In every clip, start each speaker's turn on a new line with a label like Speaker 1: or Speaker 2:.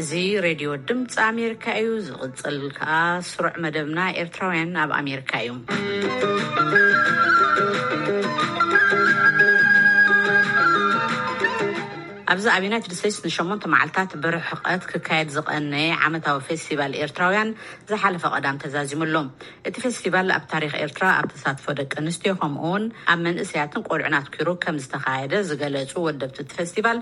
Speaker 1: እዚ ሬድዮ ድምፂ ኣሜሪካ እዩ። ዝቕፅል ከዓ ስሩዕ መደብና ኤርትራውያን ኣብ ኣሜሪካ እዩ። ኣብዚ ኣብ ዩናይትድ ስቴትስ ንሸሞንተ መዓልታት ብርሕቐት ክካየድ ዝቐነየ ዓመታዊ ፌስቲቫል ኤርትራውያን ዝሓለፈ ቀዳም ተዛዚሙ ኣሎ። እቲ ፌስቲቫል ኣብ ታሪኽ ኤርትራ ኣብ ተሳትፎ ደቂ ኣንስትዮ ከምኡ'ውን ኣብ መንእሰያትን ቆልዑን ኣትኲሩ ከም ዝተኻየደ ዝገለጹ ወደብቲ እቲ ፌስቲቫል፣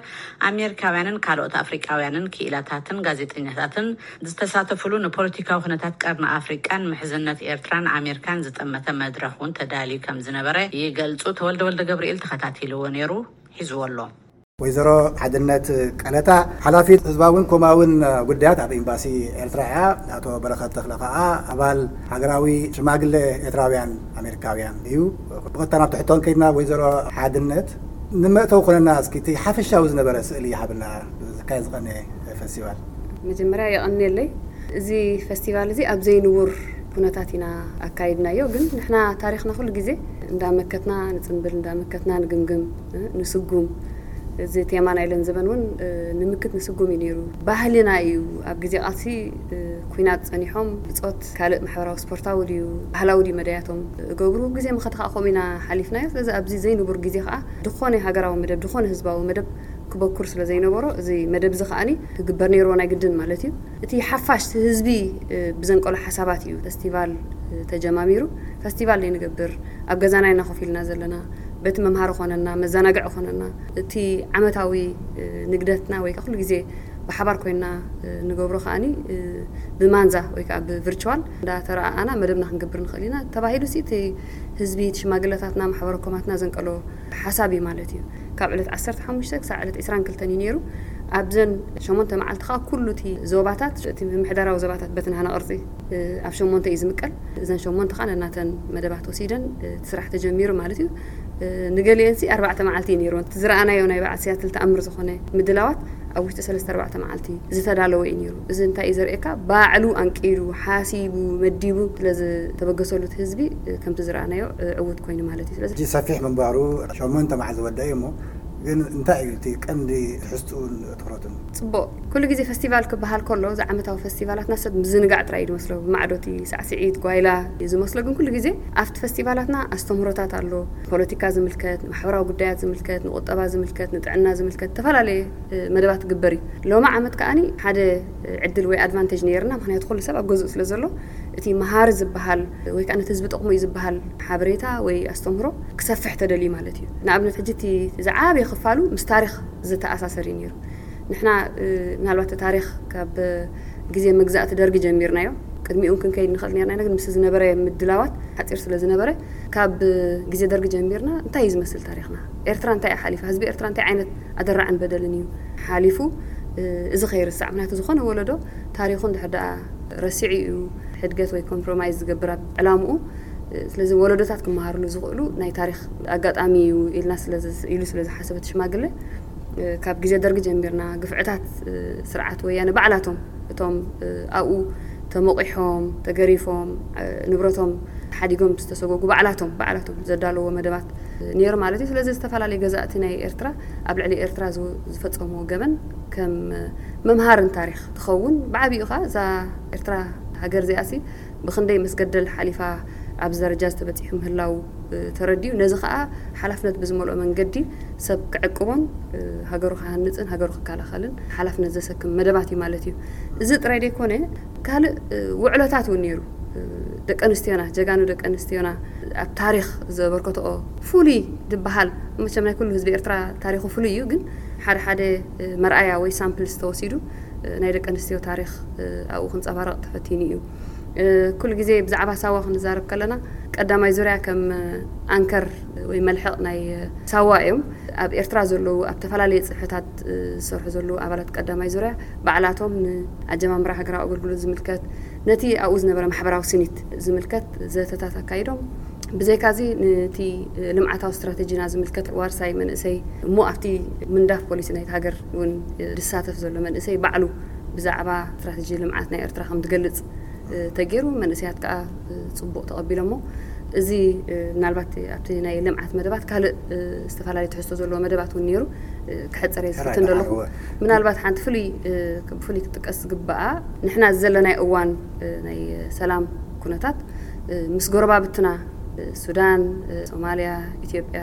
Speaker 1: ኣሜሪካውያንን ካልኦት ኣፍሪቃውያንን ክኢላታትን ጋዜጠኛታትን ዝተሳተፉሉ ንፖለቲካዊ ኩነታት ቀርኒ ኣፍሪቃን ምሕዝነት ኤርትራን ኣሜሪካን ዝጠመተ መድረኽ እውን ተዳልዩ ከም ዝነበረ ይገልጹ ተወልደ ወልደገብርኤል ተኸታቲሉዎ ነይሩ ሒዙዎ ኣሎ።
Speaker 2: ወይዘሮ ሓድነት ቀለታ ሓላፊት ህዝባዊን ኮማዊን ጉዳያት ኣብ ኤምባሲ ኤርትራ እያ። ኣቶ በረኸት ተኽለ ከኣ ኣባል ሃገራዊ ሽማግለ ኤትራውያን ኣሜሪካውያን እዩ። ብቐጥታ ናብቲ ሕቶ እንከይድና ወይዘሮ ሓድነት ንመእተዊ ኩነና እስኪ እቲ ሓፈሻዊ ዝነበረ ስእሊ ሃብና ዝካየድ ዝቐነየ ፈስቲቫል።
Speaker 3: መጀመርያ የቐንየለይ እዚ ፈስቲቫል እዚ ኣብ ዘይንቡር ኩነታት ኢና ኣካይድናዮ ግን ንሕና ታሪኽና ኩሉ ግዜ እንዳመከትና ንጽንብል እንዳመከትና ንግምግም፣ ንስጉም እዚ ቴማ ናይ ለን ዘበን ውን ንምክት ንስጉም እዩ ነይሩ ባህልና እዩ ኣብ ግዜ ቃልሲ ኩናት ጸኒሖም ብጾት ካልእ ማሕበራዊ ስፖርታዊ ድዩ ባህላዊ ድዩ መዳያቶም እገብሩ ግዜ መኸተ ከኣ ከምኡ ኢና ሓሊፍናዮ ስለዚ ኣብዚ ዘይንቡር ግዜ ከኣ ድኾነ ሃገራዊ መደብ ድኾነ ህዝባዊ መደብ ክበኩር ስለ ዘይነበሮ እዚ መደብ እዚ ከኣ ክግበር ነይርዎ ናይ ግድን ማለት እዩ። እቲ ሓፋሽ ህዝቢ ብዘንቀሎ ሓሳባት እዩ ፈስቲቫል ተጀማሚሩ። ፈስቲቫል ደይ ንገብር ኣብ ገዛና ኢና ኮፍ ኢልና ዘለና። በቲ መምሃሪ ኮነና መዛናግዒ ኮነና እቲ ዓመታዊ ንግደትና ወይ ከኣ ኩሉ ግዜ ብሓባር ኮይና ንገብሮ ከኣ ብማንዛ ወይ ከኣ ብቭርችዋል እንዳ ተረኣኣና መደብና ክንገብር ንኽእል ኢና ተባሂሉሲ እቲ ህዝቢ እቲ ሽማግለታትና ማሕበረ ኮማትና ዘንቀሎ ሓሳብ እዩ ማለት እዩ ካብ ዕለት ዓሰርተ ሓሙሽተ ክሳዕ ዕለት ዕስራን ክልተን እዩ ነይሩ ኣብዘን ሸሞንተ መዓልቲ ከኣ ኩሉ እቲ ዞባታት እቲ ምምሕዳራዊ ዞባታት በቲ ናህና ቅርጺ ኣብ ሸሞንተ እዩ ዝምቀል እዘን ሸሞንተ ከኣ ነናተን መደባት ወሲደን እቲ ስራሕ ተጀሚሩ ማለት እዩ ንገሊኤንሲ ኣርባዕተ መዓልቲ እዩ ነይርወን እቲ ዝረኣናዮ ናይ በዓል ሲያትል ተኣምር ዝኾነ ምድላዋት ኣብ ውሽጢ ሰለስተ ኣርባዕተ መዓልቲ ዝተዳለወ እዩ ነይሩ። እዚ እንታይ እዩ ዘርእየካ ባዕሉ ኣንቂዱ ሓሲቡ መዲቡ ስለ ዝተበገሰሉ እቲ ህዝቢ ከምቲ ዝረኣናዮ ዕዉት ኮይኑ ማለት እዩ። ስለዚ። ሕጂ
Speaker 2: ሰፊሕ ምንባሩ ሸሞንተ መዓልቲ ዝወደኣ እዩ እሞ ግን እንታይ እዩ እቲ ቀንዲ ትሕዝትኡን ትኹረቱን?
Speaker 3: ጽቡቕ። ኩሉ ግዜ ፈስቲቫል ክበሃል ከሎ እዚ ዓመታዊ ፈስቲቫላትና ሰብ ምዝንጋዕ ጥራይ እዩ ዝመስሎ ብማዕዶ እቲ ሳዕስዒት ጓይላ እዩ ዝመስሎ ግን ኩሉ ግዜ ኣብቲ ፈስቲቫላትና ኣስተምህሮታት ኣሎ፣ ንፖለቲካ ዝምልከት፣ ንማሕበራዊ ጉዳያት ዝምልከት፣ ንቁጠባ ዝምልከት፣ ንጥዕና ዝምልከት እተፈላለየ መደባት ክግበር እዩ። ሎሚ ዓመት ከኣ ሓደ ዕድል ወይ ኣድቫንተጅ ነይርና ምኽንያቱ ኩሉ ሰብ ኣብ ገዝኡ ስለ ዘሎ እቲ መሃሪ ዝበሃል ወይ ከኣ ነቲ ህዝቢ ጠቕሙ እዩ ዝበሃል ሓበሬታ ወይ ኣስተምህሮ ክሰፍሕ ተደልዩ ማለት እዩ። ንኣብነት ሕጂ እቲ ዝዓበየ ክፋሉ ምስ ታሪኽ ዝተኣሳሰር እዩ ነይሩ። ንሕና ምናልባት ታሪኽ ካብ ግዜ መግዛእቲ ደርጊ ጀሚርናዮ። ቅድሚኡ እውን ክንከይድ ንኽእል ነይርና ኢና ግን ምስቲ ዝነበረ ምድላዋት ሓጺር ስለ ዝነበረ፣ ካብ ግዜ ደርጊ ጀሚርና እንታይ እዩ ዝመስል ታሪኽና? ኤርትራ እንታይ እያ ሓሊፋ? ህዝቢ ኤርትራ እንታይ ዓይነት ኣደራዕን በደልን እዩ ሓሊፉ? እዚ ከይርሳዕ፣ ምኽንያቱ ዝኾነ ወለዶ ታሪኹ እንድሕር ደኣ ረሲዑ እዩ ሕድገት ወይ ኮምፕሮማይዝ ዝገብር ኣብ ዕላምኡ። ስለዚ ወለዶታት ክመሃርሉ ዝኽእሉ ናይ ታሪኽ ኣጋጣሚ እዩ ኢልና ስለ ኢሉ ስለ ዝሓሰበ እቲ ሽማግለ ካብ ግዜ ደርጊ ጀሚርና ግፍዕታት ስርዓት ወያነ ባዕላቶም እቶም ኣብኡ ተሞቚሖም፣ ተገሪፎም፣ ንብረቶም ሓዲጎም ዝተሰጎጉ ባዕላቶም ባዕላቶም ዘዳለውዎ መደባት ነይሩ ማለት እዩ። ስለዚ ዝተፈላለዩ ገዛእቲ ናይ ኤርትራ ኣብ ልዕሊ ኤርትራ ዝፈጸምዎ ገበን ከም መምሃርን ታሪኽ ትኸውን። ብዓቢኡ ከኣ እዛ ኤርትራ ሃገር እዚኣሲ ብኽንደይ መስገደል ሓሊፋ ኣብዚ ደረጃ እዚ ተበጺሑ ምህላዉ ተረዲኡ፣ ነዚ ከኣ ሓላፍነት ብዝመልኦ መንገዲ ሰብ ክዕቅቦን ሃገሩ ክሃንጽን ሃገሩ ክከላኸልን ሓላፍነት ዘሰክም መደባት እዩ ማለት እዩ። እዚ ጥራይ ዘይኮነ ካልእ ውዕሎታት እውን ነይሩ። ደቀንስትዮና፣ ጀጋኑ ደቀንስትዮና ኣብ ታሪኽ ዘበርከትኦ ፍሉይ ዝበሃል፣ መቸም ናይ ኩሉ ህዝቢ ኤርትራ ታሪኹ ፍሉይ እዩ፣ ግን ሓደ ሓደ መርኣያ ወይ ሳምፕልስ ተወሲዱ፣ ናይ ደቂ ኣንስትዮ ታሪኽ ኣብኡ ክንጸባረቕ ተፈቲኑ እዩ። ኩሉ ግዜ ብዛዕባ ሳዋ ክንዛረብ ከለና ቀዳማይ ዙርያ ከም ኣንከር ወይ መልሕቕ ናይ ሳዋ እዮም። ኣብ ኤርትራ ዘለዉ ኣብ ተፈላለየ ጽፍሕታት ዝሰርሑ ዘለዉ ኣባላት ቀዳማይ ዙርያ ባዕላቶም ንኣጀማምራ ሃገራዊ ኣገልግሎት ዝምልከት፣ ነቲ ኣብኡ ዝነበረ ማሕበራዊ ስኒት ዝምልከት ዘተታት ኣካይዶም። ብዘይካዚ ንቲ ልምዓታዊ ስትራተጂና ዝምልከት ዋርሳይ መንእሰይ እሞ ኣብቲ ምንዳፍ ፖሊሲ ናይቲ ሃገር እውን ዝሳተፍ ዘሎ መንእሰይ ባዕሉ ብዛዕባ ስትራተጂ ልምዓት ናይ ኤርትራ ከም ዝገልጽ ተገይሩ። መንእሰያት ከኣ ጽቡቕ ተቐቢሎሞ። እዚ ምናልባት ኣብቲ ናይ ልምዓት መደባት ካልእ ዝተፈላለዩ ትሕዝቶ ዘለዎ መደባት እውን ነይሩ። ክሕጽር እየ ዝፍትን ዘለኹ። ምናልባት ሓንቲ ፍሉይ ብፍሉይ ክትጥቀስ ዝግባኣ ንሕና ዘለናይ እዋን ናይ ሰላም ኩነታት ምስ ጎረባብትና ሱዳን፣ ሶማልያ፣ ኢትዮጵያ፣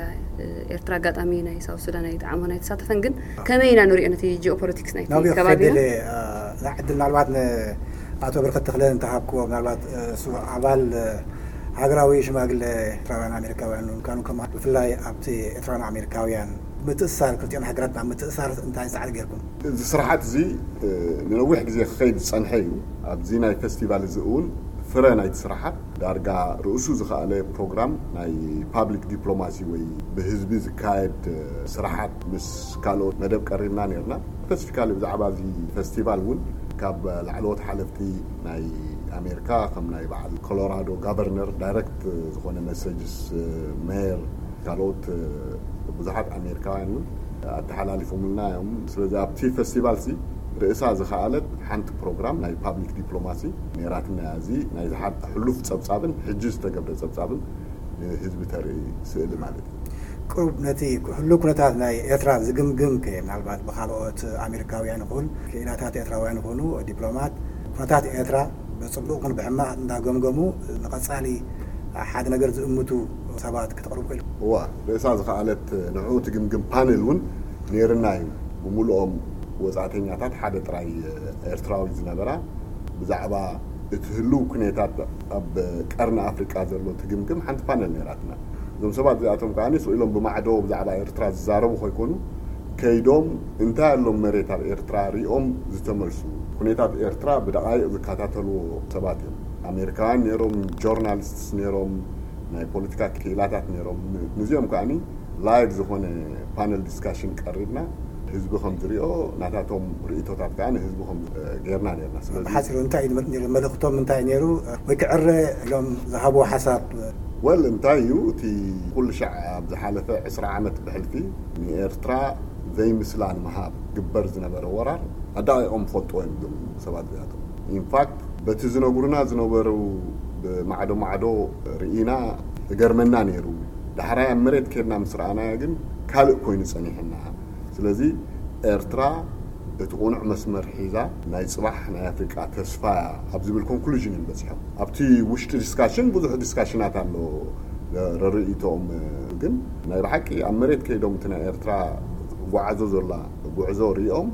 Speaker 3: ኤርትራ ኣጋጣሚ ናይ ሳውዝ ሱዳን ኣይጠዓሞን ኣይተሳተፈን ግን ከመይ ኢና ንሪኦ ነቲ ጂኦፖለቲክስ ናይቲ ናብዮ ክኸይድ ከባቢና?
Speaker 2: ደልየ ናይ ዕድል ምናልባት ንኣቶ ብርክት ተኽለ እንተሃብክዎ ምናልባት እሱ ኣባል ሃገራዊ ሽማግለ ኤርትራውያን ኣሜሪካውያን ምካኑ ከማን ብፍላይ ኣብቲ ኤርትራውያን ኣሜሪካውያን ብምትእስሳር ክልቲኤን ሃገራት ናብ ምትእስሳር እንታይ ጻዕሪ ጌርኩም?
Speaker 4: እዚ ስርሓት እዚ ንነዊሕ ግዜ ክኸይድ ዝጸንሐ እዩ። ኣብዚ ናይ ፈስቲቫል እዚ እውን ፍረ ናይቲ ስርሓት ዳርጋ ርእሱ ዝኸኣለ ፕሮግራም ናይ ፓብሊክ ዲፕሎማሲ ወይ ብህዝቢ ዝካየድ ስርሓት ምስ ካልኦት መደብ ቀሪብና ኔርና። ስፐሲፊካሊ ብዛዕባ እዚ ፈስቲቫል እውን ካብ ላዕለዎት ሓለፍቲ ናይ ኣሜርካ ከም ናይ በዓል ኮሎራዶ ጋቨርነር ዳይረክት ዝኾነ መሰጅስ መየር ካልኦት ብዙሓት ኣሜሪካውያን እውን ኣተሓላሊፎምልና እዮም። ስለዚ ኣብቲ ፈስቲቫልሲ ርእሳ ዝኸኣለት ሓንቲ ፕሮግራም ናይ ፓብሊክ ዲፕሎማሲ ነይራትና እያ። እዚ ናይ ዝሓልፈ ሕሉፍ ጸብጻብን ሕጂ ዝተገብረ ጸብጻብን ንህዝቢ ተርኢ ስእሊ ማለት እዩ።
Speaker 2: ቁሩብ ነቲ ህሉው ኩነታት ናይ ኤርትራ ዝግምግም ከ ምናልባት ብካልኦት ኣሜሪካውያን ይኹን ክኢላታት ኤርትራውያን ይኹኑ ዲፕሎማት ኩነታት ኤርትራ ብጽቡቕ ይኹን ብሕማቕ እንዳገምገሙ ንቐጻሊ ሓደ ነገር ዝእምቱ ሰባት ክተቕርቡ ክኢልኩም።
Speaker 4: እዋ ርእሳ ዝኸኣለት ንዕኡ ትግምግም ፓነል እውን ነይርና እዩ። ብምሉኦም ወጻእተኛታት ሓደ ጥራይ ኤርትራዊ ዝነበራ ብዛዕባ እቲ ህሉው ኩነታት ኣብ ቀርኒ ኣፍሪቃ ዘሎ ትግምግም ሓንቲ ፓነል ነይራትና። እዞም ሰባት እዚኣቶም ከኣ ስቕ ኢሎም ብማዕዶ ብዛዕባ ኤርትራ ዝዛረቡ ከይኮኑ፣ ከይዶም እንታይ ኣሎም መሬት ኣብ ኤርትራ ሪኦም ዝተመልሱ ኩኔታት ኤርትራ ብደቓይቕ ዝከታተልዎ ሰባት እዮም ኣሜሪካውያን ኔሮም ጆርናልስትስ ኔሮም ናይ ፖለቲካ ኪኢላታት ኔሮም ንዚኦም ከኣ ላይቭ ዝኾነ ፓነል ዲስካሽን ቀሪብና ህዝቢ ከም ዝሪኦ ናታቶም ሪኢቶታት ከኣ ንህዝቢ ከም ጌርና ኔርና
Speaker 2: ስለዚ። ብሓጺሩ እንታይ እዩ ኔሩ መልእኽቶም እንታይ እዩ ኔሩ ወይ ክዕረ ኢሎም ዝሃብዎ ሓሳብ።
Speaker 4: Well እንታይ እዩ እቲ ኩሉ ሻዕ ኣብ ዝሓለፈ ዕስራ ዓመት ብሕልፊ። ንኤርትራ ዘይምስላን ምሃብ ግበር ዝነበረ ወራር ኣዳቒቖም ይፈልጥዎ እዮም እዞም ሰባት እዚኣቶም ኢንፋክት በቲ ዝነግሩና ዝነበሩ ብማዕዶ ማዕዶ ርኢና እገርመና ነይሩ ዳሕራይ ኣብ መሬት ከድና ምስ ረኣናዮ ግን ካልእ ኮይኑ ጸኒሑና ስለዚ ኤርትራ እቲ ቁኑዕ መስመር ሒዛ ናይ ጽባሕ ናይ ኣፍሪቃ ተስፋ እያ ኣብ ዝብል ኮንክሉዥን እዮም በጺሖም ኣብቲ ውሽጢ ዲስካሽን ብዙሕ ዲስካሽናት ኣሎ ረርኢቶኦም ግን ናይ ብሓቂ ኣብ መሬት ከይዶም እቲ ናይ ኤርትራ ዝጓዓዞ ዘላ ጉዕዞ ሪኦም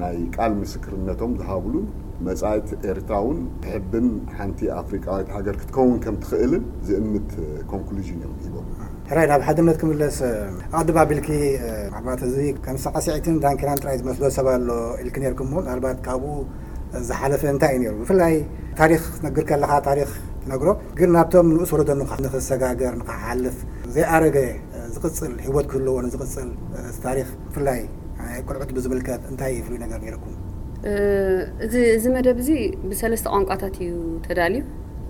Speaker 4: ናይ ቃል ምስክርነቶም ዝሃብሉን መጻኢት ኤሪትራ ውን ትሕብን ሓንቲ ኣፍሪቃዊት ሃገር ክትከውን ከም ትኽእልን ዝእምት ኮንኩሉዥን እዮም ሂቦም።
Speaker 2: ሕራይ ናብ ሓድነት ክምለስ ኣቐድም ኣቢልኪ ምናልባት እዚ ከም ሳዕሲዒትን ዳንኬራን ጥራይ ዝመስሎ ሰብ ኣሎ ኢልኪ ኔርኪ እሞ ምናልባት ካብኡ ዝሓለፈ እንታይ እዩ ነይሩ ብፍላይ ታሪኽ ክትነግር ከለኻ ታሪኽ ትነግሮ ግን ናብቶም ንኡስ ወለዶ ንኽሰጋገር ንኽሓልፍ ዘይኣረገ ዝቕጽል ህይወት ክህልዎ ንዝቕጽል እቲ ታሪኽ ብፍላይ ናይ ቁልዑት ብዝምልከት እንታይ ፍሉይ ነገር ነይርኩም?
Speaker 3: እዚ እዚ መደብ እዚ ብሰለስተ ቋንቋታት እዩ ተዳልዩ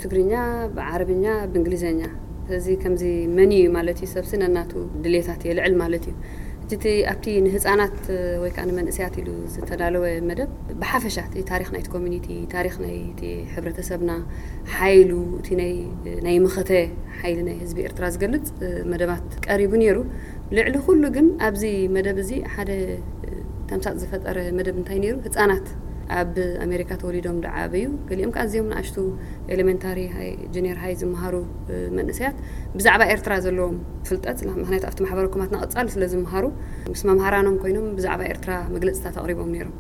Speaker 3: ትግርኛ ብዓረብኛ ብእንግሊዘኛ ስለዚ ከምዚ መን እዩ ማለት እዩ ሰብሲ ነናቱ ድሌታት የልዕል ማለት እዩ ሕጂ እቲ ኣብቲ ንህጻናት ወይ ከኣ ንመንእሰያት ኢሉ ዝተዳለወ መደብ ብሓፈሻ እቲ ታሪኽ ናይቲ ኮሚኒቲ፣ ታሪኽ ናይቲ ሕብረተሰብና፣ ሓይሉ፣ እቲ ናይ ናይ መኸተ ሓይሊ ናይ ህዝቢ ኤርትራ ዝገልጽ መደባት ቀሪቡ ነይሩ። ልዕሊ ኩሉ ግን ኣብዚ መደብ እዚ ሓደ ተምሳጥ ዝፈጠረ መደብ እንታይ ነይሩ፣ ህጻናት ኣብ ኣሜሪካ ተወሊዶም ዝዓበዩ፣ ገሊኦም ከኣ ኣዝዮም ንኣሽቱ ኤለመንታሪ ሃይ፣ ጁንየር ሃይ ዝመሃሩ መንእሰያት ብዛዕባ ኤርትራ ዘለዎም ፍልጠት፣ ምኽንያቱ ኣብቲ ማሕበረ-ኮማትና ቀጻሊ ስለ ዝመሃሩ፣ ምስ መምሃራኖም ኮይኖም ብዛዕባ ኤርትራ መግለጺታት ኣቕሪቦም ነይሮም።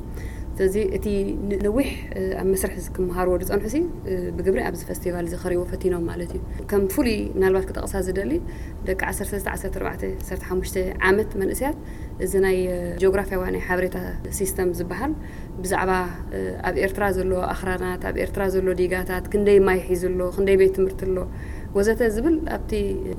Speaker 3: ስለዚ እቲ ንነዊሕ ኣብ መስርሕ ክመሃርዎ ዝጸንሑሲ ብግብሪ ኣብዚ ፈስቲቫልዚ ከርእይዎ ፈቲኖም ማለት እዩ። ከም ፍሉይ ምናልባት ክጠቕሳ ዝደሊ ደቂ ዓሰርተ ሰለስተ፣ ዓሰርተ ኣርባዕተ፣ ዓሰርተ ሓሙሽተ ዓመት መንእሰያት እዚ ናይ ጂኦግራፍያዊ ናይ ሓበሬታ ሲስተም ዝበሃል ብዛዕባ ኣብ ኤርትራ ዘሎ ኣኽራናት፣ ኣብ ኤርትራ ዘሎ ዲጋታት፣ ክንደይ ማይ ሒዙ ኣሎ፣ ክንደይ ቤት ትምህርቲ ኣሎ፣ ወዘተ ዝብል ኣብቲ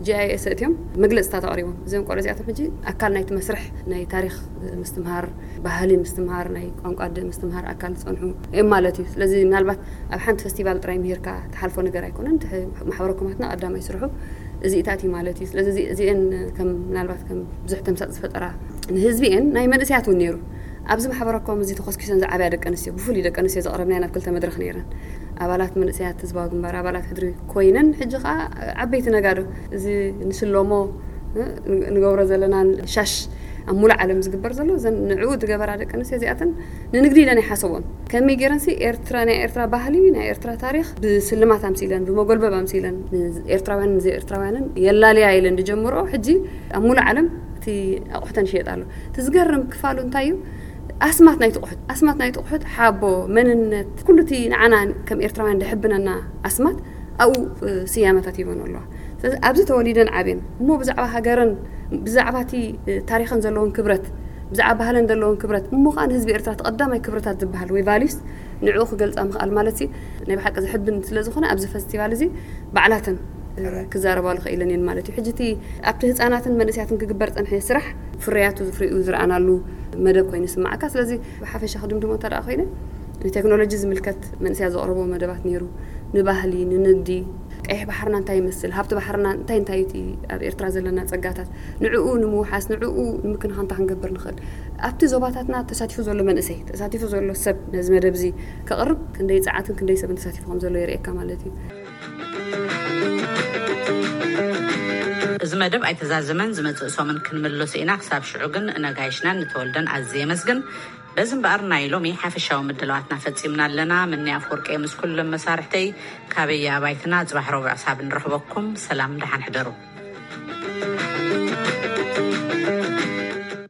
Speaker 3: GIS ኣእትዮም መግለጽታት ኣቕሪቦም። እዚኦም ቆልዑ እዚኣቶም ሕጂ ኣካል ናይቲ መስርሕ ናይ ታሪኽ ምስትምሃር፣ ባህሊ ምስትምሃር፣ ናይ ቋንቋ ኣደ ምስትምሃር ኣካል ዝጸንሑ እዮም ማለት እዩ። ስለዚ ምናልባት ኣብ ሓንቲ ፈስቲቫል ጥራይ ምሂርካ ትሓልፎ ነገር ኣይኮነን። እቲ ማሕበረ ኮማትና ቀዳማይ ስርሑ እዚእታት እዩ ማለት እዩ። ስለዚ እዚኤን ከም ምናልባት ከም ብዙሕ ተምሳጥ ዝፈጠራ ንህዝቢ እየን። ናይ መንእሰያት እውን ነይሩ። ኣብዚ ማሕበረኮም እዚ ተኾስኲሰን ዝዓብያ ደቂ ኣንስትዮ፣ ብፍሉይ ደቂ ኣንስትዮ ዘቕረብናየን ኣብ ክልተ መድረኽ ነይረን። ኣባላት መንእሰያት ህዝባዊ ግንባር፣ ኣባላት ሕድሪ ኮይነን ሕጂ ከኣ ዓበይቲ ነጋዶ፣ እዚ ንስሎሞ ንገብሮ ዘለናን ሻሽ ኣብ ምሉእ ዓለም ዝግበር ዘሎ፣ እዘን ንዕኡ ዝገበራ ደቂ ኣንስትዮ እዚኣተን ንንግዲ ኢለን ኣይሓሰብኦን። ከመይ ገይረንሲ ኤርትራ ናይ ኤርትራ ባህሊ፣ ናይ ኤርትራ ታሪኽ ብስልማት ኣምሲለን፣ ብመጎልበብ ኣምሲለን ንኤርትራውያንን ዘይኤርትራውያንን የላልያ ኢለን ዝጀመርኦ ሕጂ፣ ኣብ ሙሉእ ዓለም እቲ ኣቑሑተን ይሽየጥ ኣሎ። እቲ ዝገርም ክፋሉ እንታይ እዩ? ኣስማት ናይቲ ቑሑት፣ ኣስማት ናይቲ ቑሑት ሓቦ፣ መንነት፣ ኩሉ እቲ ንዓና ከም ኤርትራውያን ደሕብነና ኣስማት ኣብኡ ስያመታት ሂበንኦ ኣለዋ። ስለዚ ኣብዚ ተወሊደን ዓብየን እሞ ብዛዕባ ሃገረን ብዛዕባ እቲ ታሪኸን ዘለወን ክብረት ብዛዕባ ባህለን ዘለወን ክብረት እሞ ከኣ ንህዝቢ ኤርትራ እቲ ቀዳማይ ክብርታት ዝበሃል ወይ ቫልዩስ ንዕኡ ክገልጻ ምኽኣል ማለትሲ ናይ ብሓቂ ዘሕብን ስለዝኾነ ኣብዚ ፈስቲቫል እዚ ባዕላተን ክዛረባሉ ክኢለን እየን ማለት እዩ። ሕጂ እቲ ኣብቲ ህጻናትን መንእሰያትን ክግበር ዝጸንሐ ስራሕ ፍርያቱ ፍሪኡ ዝረኣናሉ መደብ ኮይኑ ይስመዓካ። ስለዚ ብሓፈሻ ክድምድሞ እንተደኣ ኮይነ ንቴክኖሎጂ ዝምልከት መንእሰያት ዘቕረብዎ መደባት ነይሩ። ንባህሊ፣ ንንግዲ፣ ቀይሕ ባሕርና እንታይ ይመስል፣ ሃብቲ ባሕርና እንታይ እንታይ እዩ እቲ ኣብ ኤርትራ ዘለና ጸጋታት፣ ንዕኡ ንምውሓስ ንዕኡ ንምክንኻን እንታይ ክንገብር ንኽእል፣ ኣብቲ ዞባታትና ተሳቲፉ ዘሎ መንእሰይ፣ ተሳቲፉ ዘሎ ሰብ ነዚ መደብ እዚ ከቕርብ ክንደይ ጸዓትን ክንደይ ሰብን ተሳቲፉ ከም ዘሎ የርእየካ ማለት እዩ።
Speaker 1: እዚ መደብ ኣይተዛዘመን ዝመጽእ ሶምን ክንምለሶ ኢና ክሳብ ሽዑ ግን ነጋይሽናን ንተወልደን ኣዝየ የመስግን በዚ እምበኣር ናይ ሎሚ ሓፈሻዊ ምድላዋትና ፈጺምና ኣለና ምኒ ኣፍወርቂየ ምስ ኩሎም መሳርሕተይ ካበየ ኣባይትና ጽባሕ ረቡዕ ክሳብ ንረኽበኩም ሰላም ደሓን ሕደሩ።